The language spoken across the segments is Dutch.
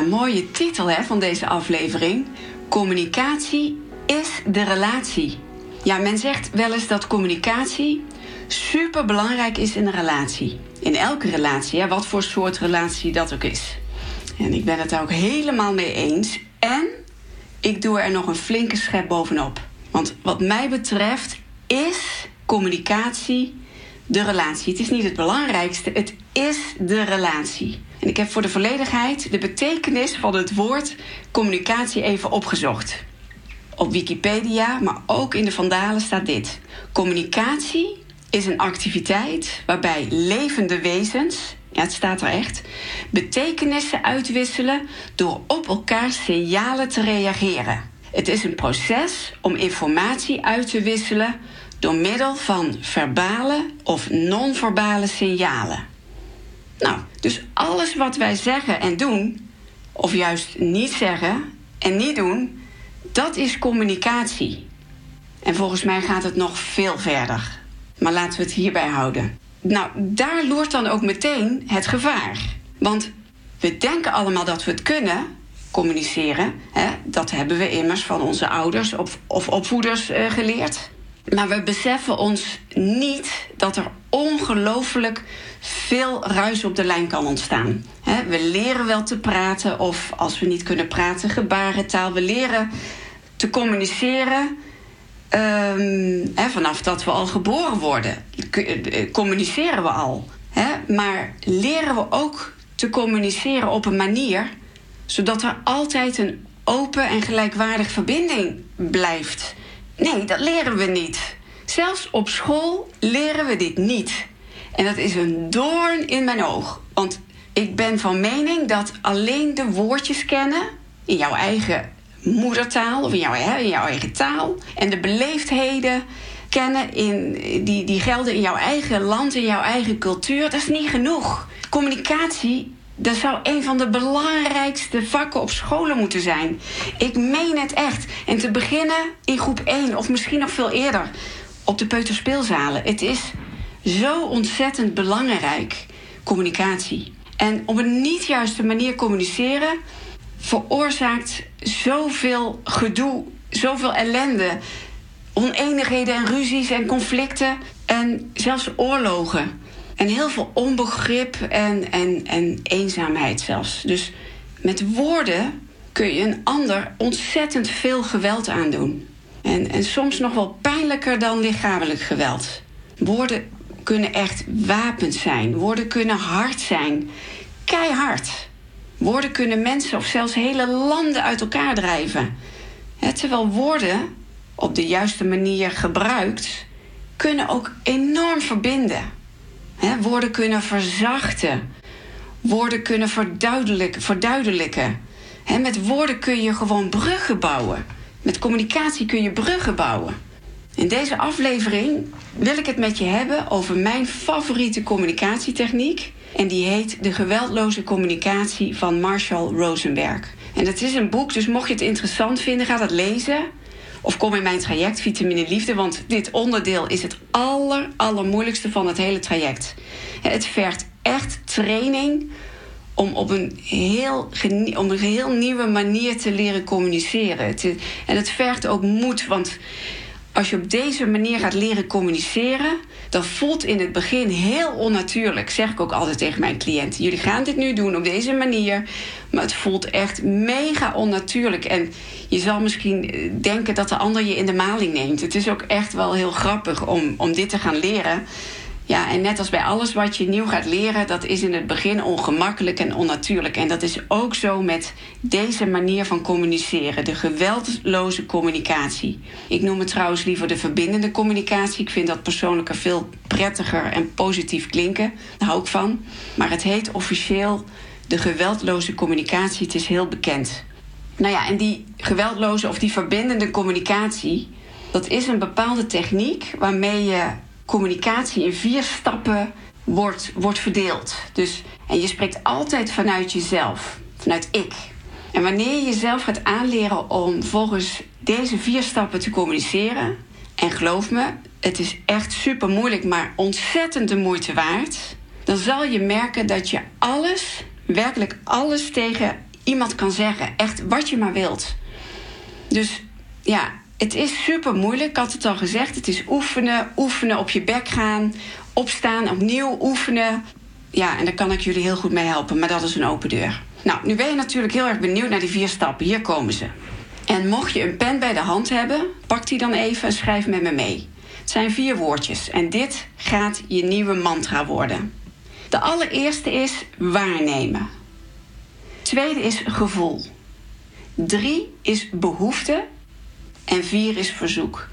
Een mooie titel hè, van deze aflevering. Communicatie is de relatie. Ja, men zegt wel eens dat communicatie super belangrijk is in een relatie. In elke relatie, hè, wat voor soort relatie dat ook is. En ik ben het daar ook helemaal mee eens. En ik doe er nog een flinke schep bovenop. Want wat mij betreft is communicatie de relatie. Het is niet het belangrijkste, het is de relatie. En ik heb voor de volledigheid de betekenis van het woord communicatie even opgezocht. Op Wikipedia, maar ook in de Vandalen staat dit: Communicatie is een activiteit waarbij levende wezens, ja, het staat er echt, betekenissen uitwisselen door op elkaar signalen te reageren. Het is een proces om informatie uit te wisselen door middel van verbale of non-verbale signalen. Nou, dus alles wat wij zeggen en doen, of juist niet zeggen en niet doen, dat is communicatie. En volgens mij gaat het nog veel verder. Maar laten we het hierbij houden. Nou, daar loert dan ook meteen het gevaar. Want we denken allemaal dat we het kunnen, communiceren. Hè? Dat hebben we immers van onze ouders of, opvoeders uh, geleerd. Maar we beseffen ons niet dat er ongelooflijk veel ruis op de lijn kan ontstaan. We leren wel te praten, of als we niet kunnen praten, gebarentaal. We leren te communiceren. Um, vanaf dat we al geboren worden, eh, communiceren we al. Maar leren we ook te communiceren op een manier zodat er altijd een open en gelijkwaardige verbinding blijft. Nee, dat leren we niet. Zelfs op school leren we dit niet. En dat is een doorn in mijn oog. Want ik ben van mening dat alleen de woordjes kennen in jouw eigen moedertaal of in jouw, in jouw eigen taal en de beleefdheden kennen in, die, die gelden in jouw eigen land, in jouw eigen cultuur, dat is niet genoeg. Communicatie dat zou een van de belangrijkste vakken op scholen moeten zijn. Ik meen het echt. En te beginnen in groep 1 of misschien nog veel eerder op de peuterspeelzalen. Het is zo ontzettend belangrijk, communicatie. En op een niet juiste manier communiceren veroorzaakt zoveel gedoe, zoveel ellende, oneenigheden en ruzies en conflicten en zelfs oorlogen. En heel veel onbegrip en, en, en eenzaamheid zelfs. Dus met woorden kun je een ander ontzettend veel geweld aandoen. En, en soms nog wel pijnlijker dan lichamelijk geweld. Woorden kunnen echt wapens zijn. Woorden kunnen hard zijn. Keihard. Woorden kunnen mensen of zelfs hele landen uit elkaar drijven. terwijl woorden, op de juiste manier gebruikt, kunnen ook enorm verbinden. Woorden kunnen verzachten. Woorden kunnen verduidelijken. met woorden kun je gewoon bruggen bouwen. Met communicatie kun je bruggen bouwen. In deze aflevering wil ik het met je hebben over mijn favoriete communicatietechniek. En die heet De geweldloze communicatie van Marshall Rosenberg. En het is een boek, dus mocht je het interessant vinden, ga dat lezen. Of kom in mijn traject Vitamine Liefde, want dit onderdeel is het aller, allermoeilijkste van het hele traject. Het vergt echt training om op een heel, een heel nieuwe manier te leren communiceren. en het vergt ook moed, want als je op deze manier gaat leren communiceren, dan voelt in het begin heel onnatuurlijk. Zeg ik ook altijd tegen mijn cliënten. Jullie gaan dit nu doen op deze manier, maar het voelt echt mega onnatuurlijk. En je zal misschien eh, denken dat de ander je in de maling neemt. Het is ook echt wel heel grappig om, om dit te gaan leren. Ja, en net als bij alles wat je nieuw gaat leren, dat is in het begin ongemakkelijk en onnatuurlijk. En dat is ook zo met deze manier van communiceren, de geweldloze communicatie. Ik noem het trouwens liever de verbindende communicatie. Ik vind dat persoonlijk er veel prettiger en positief klinken. Daar hou ik van. Maar het heet officieel de geweldloze communicatie. Het is heel bekend. Nou ja, en die geweldloze of die verbindende communicatie, dat is een bepaalde techniek waarmee je communicatie in vier stappen wordt, wordt verdeeld. Dus, en je spreekt altijd vanuit jezelf, vanuit ik. En wanneer je jezelf gaat aanleren om volgens deze vier stappen te communiceren, en geloof me, het is echt super moeilijk, maar ontzettend de moeite waard, dan zal je merken dat je alles, werkelijk alles tegen iemand kan zeggen. Echt wat je maar wilt. Dus ja, het is super moeilijk. Ik had het al gezegd. Het is oefenen, oefenen, op je bek gaan, opstaan, opnieuw oefenen. Ja, en daar kan ik jullie heel goed mee helpen, maar dat is een open deur. Nou, nu ben je natuurlijk heel erg benieuwd naar die vier stappen. Hier komen ze. En mocht je een pen bij de hand hebben, pak die dan even en schrijf met me mee. Het zijn vier woordjes en dit gaat je nieuwe mantra worden. De allereerste is waarnemen. Tweede is gevoel. Drie is behoefte. En vier is verzoek.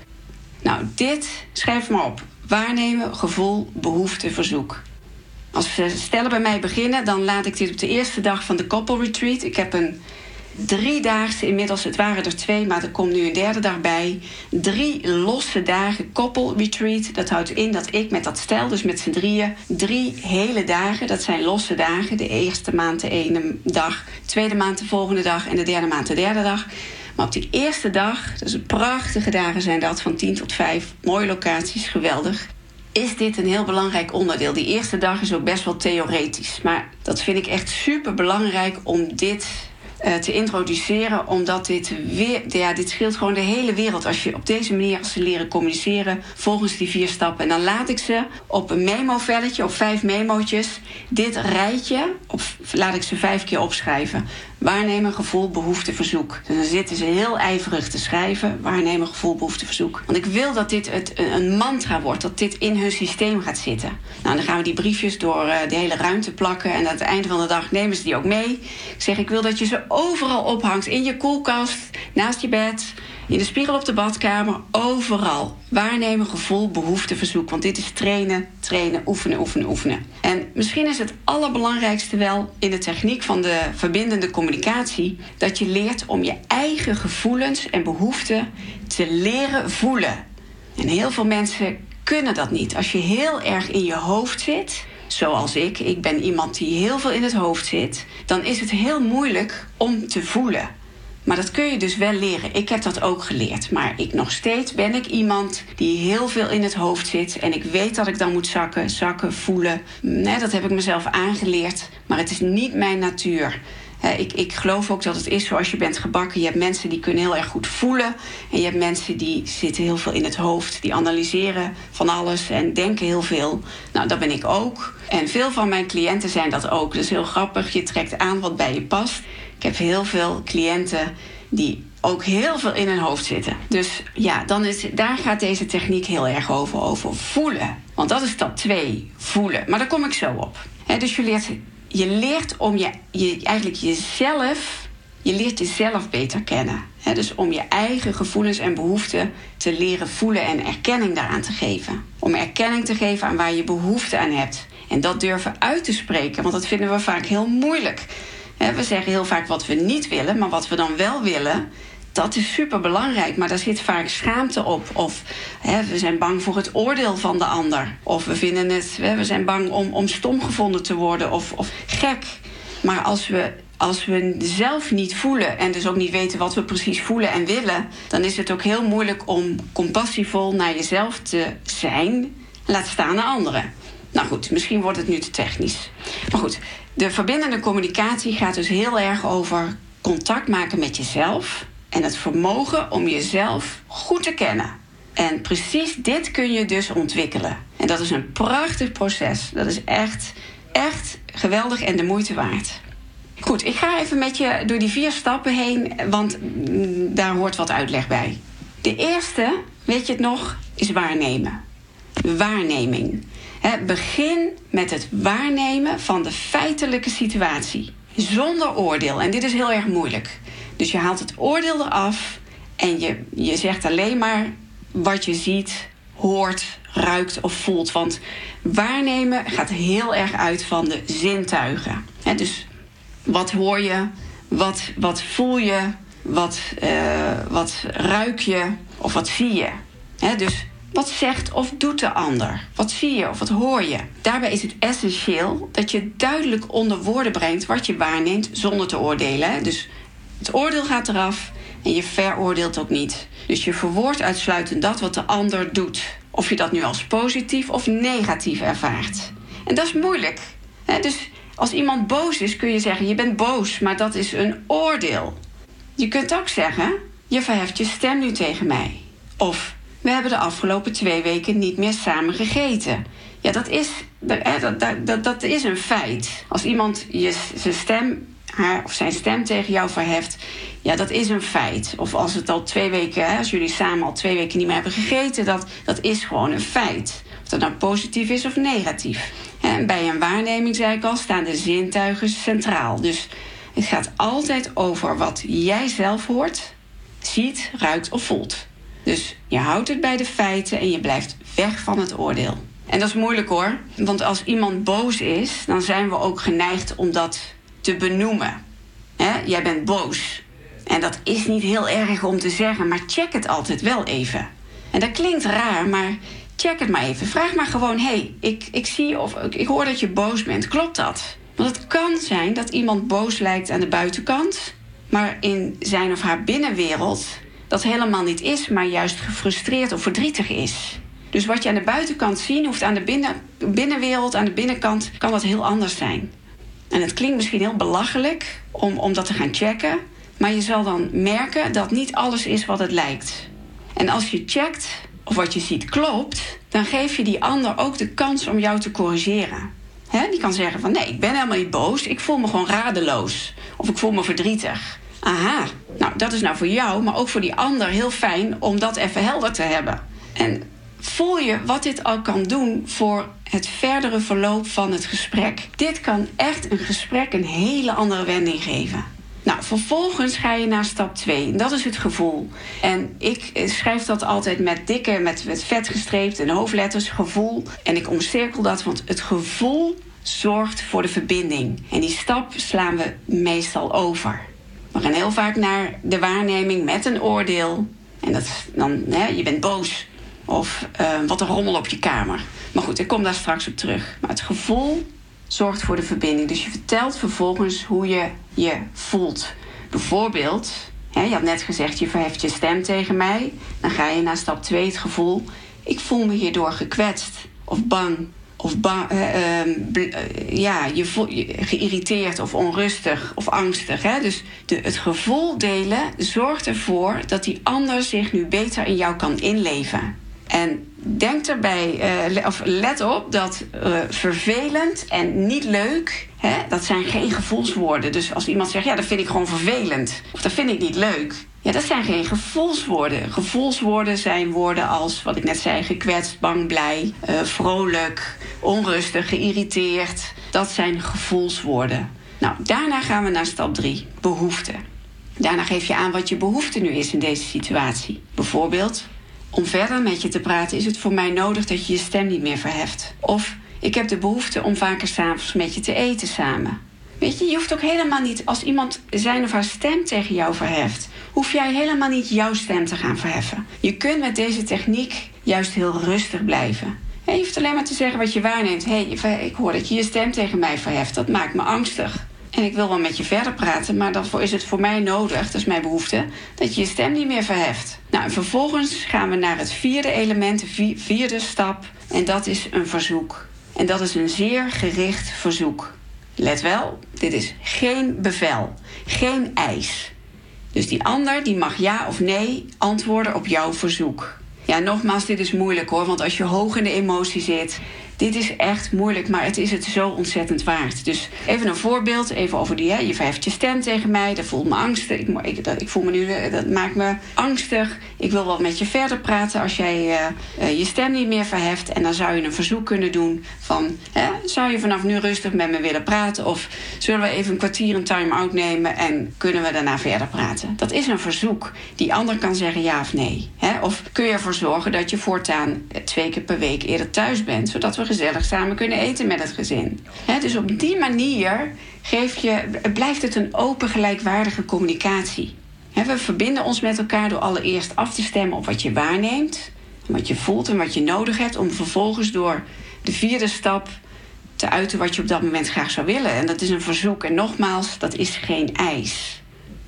Nou, dit schrijf maar op. Waarnemen, gevoel, behoefte, verzoek. Als ze stellen bij mij beginnen, dan laat ik dit op de eerste dag van de koppelretreat. Ik heb een driedaagse, inmiddels, het waren er twee, maar er komt nu een derde dag bij. Drie losse dagen koppelretreat. Dat houdt in dat ik met dat stel, dus met z'n drieën, drie hele dagen, dat zijn losse dagen. De eerste maand de ene dag, tweede maand de volgende dag en de derde maand de derde dag. Maar op die eerste dag, dus prachtige dagen zijn dat, van 10 tot 5, mooie locaties, geweldig is dit een heel belangrijk onderdeel. Die eerste dag is ook best wel theoretisch. Maar dat vind ik echt super belangrijk om dit te introduceren, omdat dit weer, ja, dit scheelt gewoon de hele wereld als je op deze manier als ze leren communiceren volgens die vier stappen. En dan laat ik ze op een memo-velletje, op vijf memootjes, dit rijtje, of laat ik ze vijf keer opschrijven. Waarnemen, gevoel, behoefte, verzoek. Dus dan zitten ze heel ijverig te schrijven. Waarnemen, gevoel, behoefte, verzoek. Want ik wil dat dit het, een mantra wordt. Dat dit in hun systeem gaat zitten. Nou, dan gaan we die briefjes door uh, de hele ruimte plakken. En aan het einde van de dag nemen ze die ook mee. Ik zeg, ik wil dat je ze overal ophangt. In je koelkast, naast je bed, in de spiegel op de badkamer. Overal. Waarnemen, gevoel, behoefte, verzoek. Want dit is trainen, trainen, oefenen, oefenen, oefenen. En misschien is het allerbelangrijkste wel in de techniek van de verbindende communicatie dat je leert om je eigen gevoelens en behoeften te leren voelen. En heel veel mensen kunnen dat niet. Als je heel erg in je hoofd zit, zoals ik, ik ben iemand die heel veel in het hoofd zit, dan is het heel moeilijk om te voelen. Maar dat kun je dus wel leren. Ik heb dat ook geleerd. Maar ik nog steeds ben ik iemand die heel veel in het hoofd zit. En ik weet dat ik dan moet zakken, zakken, voelen. Nee, dat heb ik mezelf aangeleerd. Maar het is niet mijn natuur. Ik, ik geloof ook dat het is zoals je bent gebakken. Je hebt mensen die kunnen heel erg goed voelen. En je hebt mensen die zitten heel veel in het hoofd. Die analyseren van alles en denken heel veel. Nou, dat ben ik ook. En veel van mijn cliënten zijn dat ook. Dus heel grappig. Je trekt aan wat bij je past. Ik heb heel veel cliënten die ook heel veel in hun hoofd zitten. Dus ja, dan is, daar gaat deze techniek heel erg over, over voelen. Want dat is stap 2, voelen. Maar daar kom ik zo op. dus je leert, je leert om je, je, eigenlijk jezelf, je leert jezelf beter kennen. dus om je eigen gevoelens en behoeften te leren voelen en erkenning daaraan te geven. Om erkenning te geven aan waar je behoefte aan hebt. En dat durven uit te spreken, want dat vinden we vaak heel moeilijk we zeggen heel vaak wat we niet willen, maar wat we dan wel willen, dat is super belangrijk. Maar daar zit vaak schaamte op. Of we zijn bang voor het oordeel van de ander. Of we vinden het, we zijn bang om, om stom gevonden te worden of, of gek. Maar als we als we zelf niet voelen en dus ook niet weten wat we precies voelen en willen, dan is het ook heel moeilijk om compassievol naar jezelf te zijn, laat staan naar anderen. Nou goed, misschien wordt het nu te technisch. Maar goed, de verbindende communicatie gaat dus heel erg over contact maken met jezelf en het vermogen om jezelf goed te kennen. En precies dit kun je dus ontwikkelen. En dat is een prachtig proces. Dat is echt, echt geweldig en de moeite waard. Goed, ik ga even met je door die vier stappen heen, want mm, daar hoort wat uitleg bij. De eerste, weet je het nog, is waarnemen. Waarneming begin met het waarnemen van de feitelijke situatie. Zonder oordeel. En dit is heel erg moeilijk. Dus je haalt het oordeel eraf en je, je zegt alleen maar wat je ziet, hoort, ruikt of voelt. Want waarnemen gaat heel erg uit van de zintuigen. dus wat hoor je, wat, wat voel je, Wat, uh, wat ruik je of wat zie je? dus wat zegt of doet de ander? Wat zie je of wat hoor je? Daarbij is het essentieel dat je duidelijk onder woorden brengt wat je waarneemt zonder te oordelen. Dus het oordeel gaat eraf en je veroordeelt ook niet. Dus je verwoordt uitsluitend dat wat de ander doet. Of je dat nu als positief of negatief ervaart. En dat is moeilijk. Dus als iemand boos is, kun je zeggen: Je bent boos, maar dat is een oordeel. Je kunt ook zeggen: Je verheft je stem nu tegen mij. Of we hebben de afgelopen twee weken niet meer samen gegeten. Ja, dat is, dat, dat, dat, dat is een feit. Als iemand je, zijn stem, haar of zijn stem tegen jou verheft, ja, dat is een feit. Of als het al twee weken, als jullie samen al twee weken niet meer hebben gegeten, dat, dat is gewoon een feit. Of dat nou positief is of negatief. En bij een waarneming, zei ik al, staan de zintuigen centraal. Dus het gaat altijd over wat jij zelf hoort, ziet, ruikt of voelt. Dus je houdt het bij de feiten en je blijft weg van het oordeel. En dat is moeilijk hoor, want als iemand boos is, dan zijn we ook geneigd om dat te benoemen. Jij bent boos. En dat is niet heel erg om te zeggen, maar check het altijd wel even. En dat klinkt raar, maar check het maar even. Vraag maar gewoon: hé, hey, ik, ik zie of ik hoor dat je boos bent. Klopt dat? Want het kan zijn dat iemand boos lijkt aan de buitenkant, maar in zijn of haar binnenwereld dat helemaal niet is, maar juist gefrustreerd of verdrietig is. Dus wat je aan de buitenkant ziet, hoeft aan de binnen, binnenwereld, aan de binnenkant, kan dat heel anders zijn. En het klinkt misschien heel belachelijk om, om dat te gaan checken, maar je zal dan merken dat niet alles is wat het lijkt. En als je checkt of wat je ziet klopt, dan geef je die ander ook de kans om jou te corrigeren. die kan zeggen van nee, ik ben helemaal niet boos, ik voel me gewoon radeloos of ik voel me verdrietig. Aha, nou dat is nou voor jou, maar ook voor die ander heel fijn om dat even helder te hebben. En voel je wat dit al kan doen voor het verdere verloop van het gesprek. Dit kan echt een gesprek een hele andere wending geven. Nou, vervolgens ga je naar stap 2. Dat is het gevoel. En ik schrijf dat altijd met dikke, met, met vet gestreept en hoofdletters, gevoel. En ik omcirkel dat, want het gevoel zorgt voor de verbinding. En die stap slaan we meestal over. We gaan heel vaak naar de waarneming met een oordeel. En dat dan, hè, je bent boos. Of uh, wat een rommel op je kamer. Maar goed, ik kom daar straks op terug. Maar het gevoel zorgt voor de verbinding. Dus je vertelt vervolgens hoe je je voelt. Bijvoorbeeld, hè, je had net gezegd, je verheft je stem tegen mij. Dan ga je naar stap 2, het gevoel. Ik voel me hierdoor gekwetst of bang of uh, ja, je je geïrriteerd of onrustig of angstig. Hè? Dus de, het gevoel delen zorgt ervoor dat die ander zich nu beter in jou kan inleven. En denk erbij, uh, of let op dat uh, vervelend en niet leuk, hè, dat zijn geen gevoelswoorden. Dus als iemand zegt, ja, dat vind ik gewoon vervelend, of dat vind ik niet leuk, ja, dat zijn geen gevoelswoorden. Gevoelswoorden zijn woorden als, wat ik net zei, gekwetst, bang, blij, uh, vrolijk, onrustig, geïrriteerd. Dat zijn gevoelswoorden. Nou, daarna gaan we naar stap 3, behoefte. Daarna geef je aan wat je behoefte nu is in deze situatie. Bijvoorbeeld, om verder met je te praten is het voor mij nodig dat je je stem niet meer verheft. Of ik heb de behoefte om vaker s'avonds met je te eten samen. Weet je, je hoeft ook helemaal niet, als iemand zijn of haar stem tegen jou verheft, hoef jij helemaal niet jouw stem te gaan verheffen. Je kunt met deze techniek juist heel rustig blijven. je hoeft alleen maar te zeggen wat je waarneemt. Hé, hey, ik hoor dat je je stem tegen mij verheft. Dat maakt me angstig. En ik wil wel met je verder praten, maar daarvoor is het voor mij nodig, dat is mijn behoefte, dat je je stem niet meer verheft. Nou, en vervolgens gaan we naar het vierde element, de vierde stap, en dat is een verzoek. En dat is een zeer gericht verzoek. Let wel, dit is geen bevel, geen eis. Dus die ander die mag ja of nee antwoorden op jouw verzoek. Ja, nogmaals, dit is moeilijk hoor, want als je hoog in de emotie zit, dit is echt moeilijk, maar het is het zo ontzettend waard. Dus even een voorbeeld, even over die, hè, je verheft je stem tegen mij, dat voelt me angstig. Ik, dat, ik voel me nu, eh, dat maakt me angstig. Ik wil wel met je verder praten als jij uh, je stem niet meer verheft. En dan zou je een verzoek kunnen doen van, hè, zou je vanaf nu rustig met me willen praten? Of zullen we even een kwartier een time-out nemen en kunnen we daarna verder praten? Dat is een verzoek. Die ander kan zeggen ja of nee. Hè? Of kun je ervoor zorgen dat je voortaan twee keer per week eerder thuis bent, zodat we gezellig samen kunnen eten met het gezin. dus op die manier geef je, blijft het een open, gelijkwaardige communicatie. we verbinden ons met elkaar door allereerst af te stemmen op wat je waarneemt, wat je voelt en wat je nodig hebt, om vervolgens door de vierde stap te uiten wat je op dat moment graag zou willen. En dat is een verzoek. En nogmaals, dat is geen eis.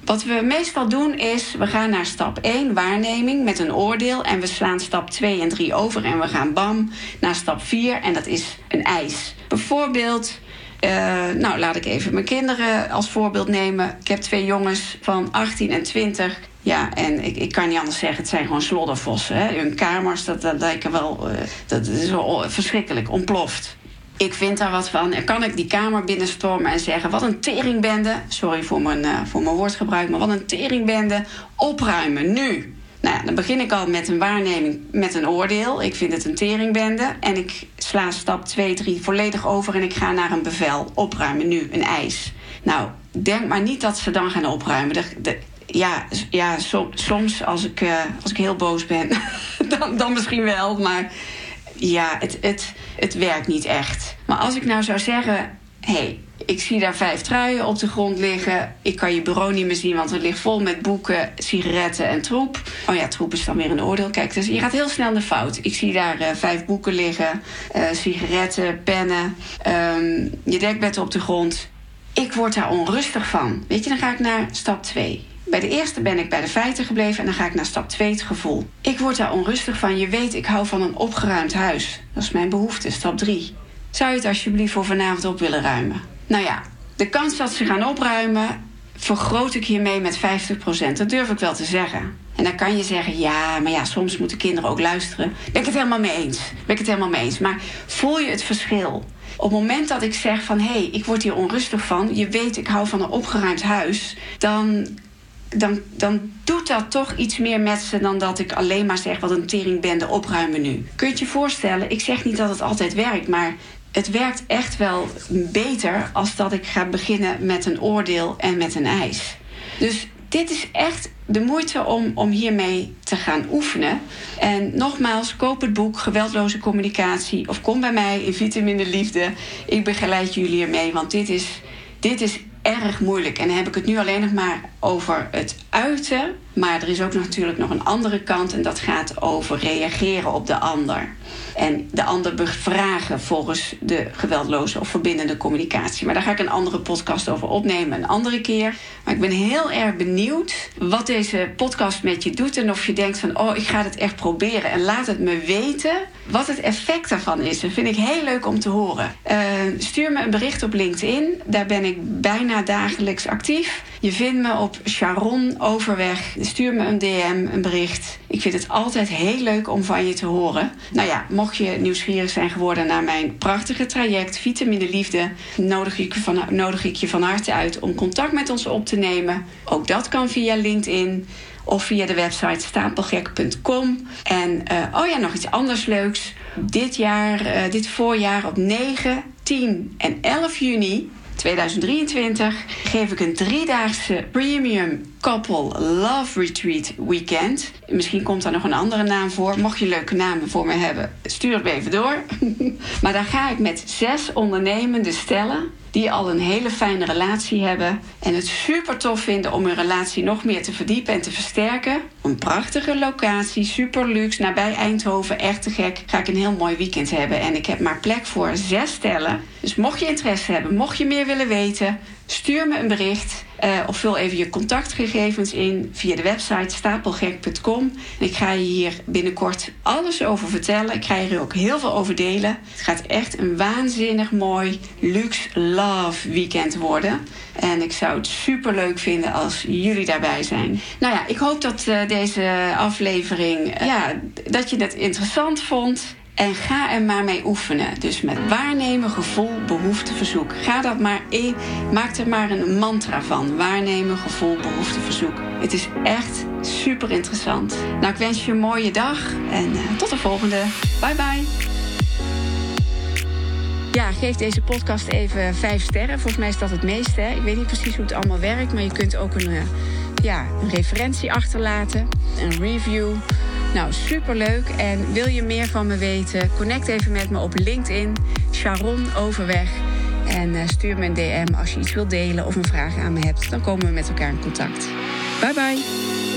Wat we meestal doen is, we gaan naar stap 1, waarneming met een oordeel. En we slaan stap 2 en 3 over en we gaan bam naar stap 4 en dat is een eis. Bijvoorbeeld, uh, nou laat ik even mijn kinderen als voorbeeld nemen. Ik heb twee jongens van 18 en 20. Ja, en ik, ik kan niet anders zeggen, het zijn gewoon sloddervossen. Hè? Hun kamers, dat, dat lijken wel, uh, dat is wel verschrikkelijk, ontploft ik vind daar wat van. Kan ik die kamer binnenstormen en zeggen: wat een teringbende. Sorry voor mijn, uh, voor mijn woordgebruik, maar wat een teringbende. Opruimen nu. Nou ja, dan begin ik al met een waarneming met een oordeel. Ik vind het een teringbende. En ik sla stap 2, 3 volledig over en ik ga naar een bevel. Opruimen nu, een eis. Nou, denk maar niet dat ze dan gaan opruimen. Ja, ja soms als ik, uh, als ik heel boos ben, dan, dan misschien wel. Maar ja, het, het, het werkt niet echt. Maar als ik nou zou zeggen: hé, hey, ik zie daar vijf truien op de grond liggen. Ik kan je bureau niet meer zien, want het ligt vol met boeken, sigaretten en troep. Oh ja, troep is dan weer een oordeel. Kijk, dus je gaat heel snel de fout. Ik zie daar uh, vijf boeken liggen, uh, sigaretten, pennen, um, je dekbed op de grond. Ik word daar onrustig van. Weet je, dan ga ik naar stap 2. Bij de eerste ben ik bij de feiten gebleven en dan ga ik naar stap 2, het gevoel. Ik word daar onrustig van. Je weet, ik hou van een opgeruimd huis. Dat is mijn behoefte, stap 3. Zou je het alsjeblieft voor vanavond op willen ruimen? Nou ja, de kans dat ze gaan opruimen vergroot ik hiermee met 50%. Dat durf ik wel te zeggen. En dan kan je zeggen, ja, maar ja, soms moeten kinderen ook luisteren. Ben ik het helemaal mee eens. Ben ik het helemaal mee eens. Maar voel je het verschil? Op het moment dat ik zeg van, hé, hey, ik word hier onrustig van... je weet, ik hou van een opgeruimd huis... dan dan, dan doet dat toch iets meer met ze dan dat ik alleen maar zeg wat een teringbende opruimen nu. Kun je je voorstellen? Ik zeg niet dat het altijd werkt, maar het werkt echt wel beter als dat ik ga beginnen met een oordeel en met een eis. Dus dit is echt de moeite om, om hiermee te gaan oefenen. En nogmaals, koop het boek Geweldloze Communicatie of kom bij mij in Vitamine Liefde. Ik begeleid jullie ermee, want dit is, dit is erg moeilijk. En dan heb ik het nu alleen nog maar over het uiten. Maar er is ook natuurlijk nog een andere kant en dat gaat over reageren op de ander. En de ander bevragen volgens de geweldloze of verbindende communicatie. Maar daar ga ik een andere podcast over opnemen een andere keer. Maar ik ben heel erg benieuwd wat deze podcast met je doet. En of je denkt van, oh, ik ga het echt proberen. En laat het me weten wat het effect daarvan is. Dat vind ik heel leuk om te horen. Uh, stuur me een bericht op LinkedIn. Daar ben ik bijna dagelijks actief. Je vindt me op Sharon Overweg. Stuur me een DM, een bericht. Ik vind het altijd heel leuk om van je te horen. Nou ja, mocht je nieuwsgierig zijn geworden naar mijn prachtige traject Vitamine Liefde, nodig ik, van, nodig ik je van harte uit om contact met ons op te nemen. Ook dat kan via LinkedIn of via de website stapelgek.com. En uh, oh ja, nog iets anders leuks. Dit jaar, uh, dit voorjaar op 9, 10 en 11 juni 2023 geef ik een driedaagse premium couple love retreat weekend. Misschien komt daar nog een andere naam voor. Mocht je leuke namen voor me hebben, stuur het even door. maar dan ga ik met zes ondernemende stellen die al een hele fijne relatie hebben en het super tof vinden om hun relatie nog meer te verdiepen en te versterken. Een prachtige locatie, super luxe, nabij Eindhoven, echt te gek. Ga ik een heel mooi weekend hebben en ik heb maar plek voor zes stellen. Dus mocht je interesse hebben, mocht je meer willen weten, stuur me een bericht. Uh, of vul even je contactgegevens in via de website stapelgek.com. Ik ga je hier binnenkort alles over vertellen. Ik ga je er ook heel veel over delen. Het gaat echt een waanzinnig mooi, luxe love weekend worden. En ik zou het super leuk vinden als jullie daarbij zijn. Nou ja, ik hoop dat uh, deze aflevering, uh, ja, dat je het interessant vond. En ga er maar mee oefenen. Dus met waarnemen, gevoel, behoefte, verzoek. Ga dat maar in. Maak er maar een mantra van. Waarnemen, gevoel, behoefte, verzoek. Het is echt super interessant. Nou, ik wens je een mooie dag en uh, tot de volgende. Bye bye. Ja, geef deze podcast even vijf sterren. Volgens mij is dat het meeste. Ik weet niet precies hoe het allemaal werkt, maar je kunt ook een, uh, ja, een referentie achterlaten, een review. Nou, superleuk. En wil je meer van me weten? Connect even met me op LinkedIn, Sharon Overweg. En uh, stuur me een DM als je iets wilt delen of een vraag aan me hebt. Dan komen we met elkaar in contact. Bye bye.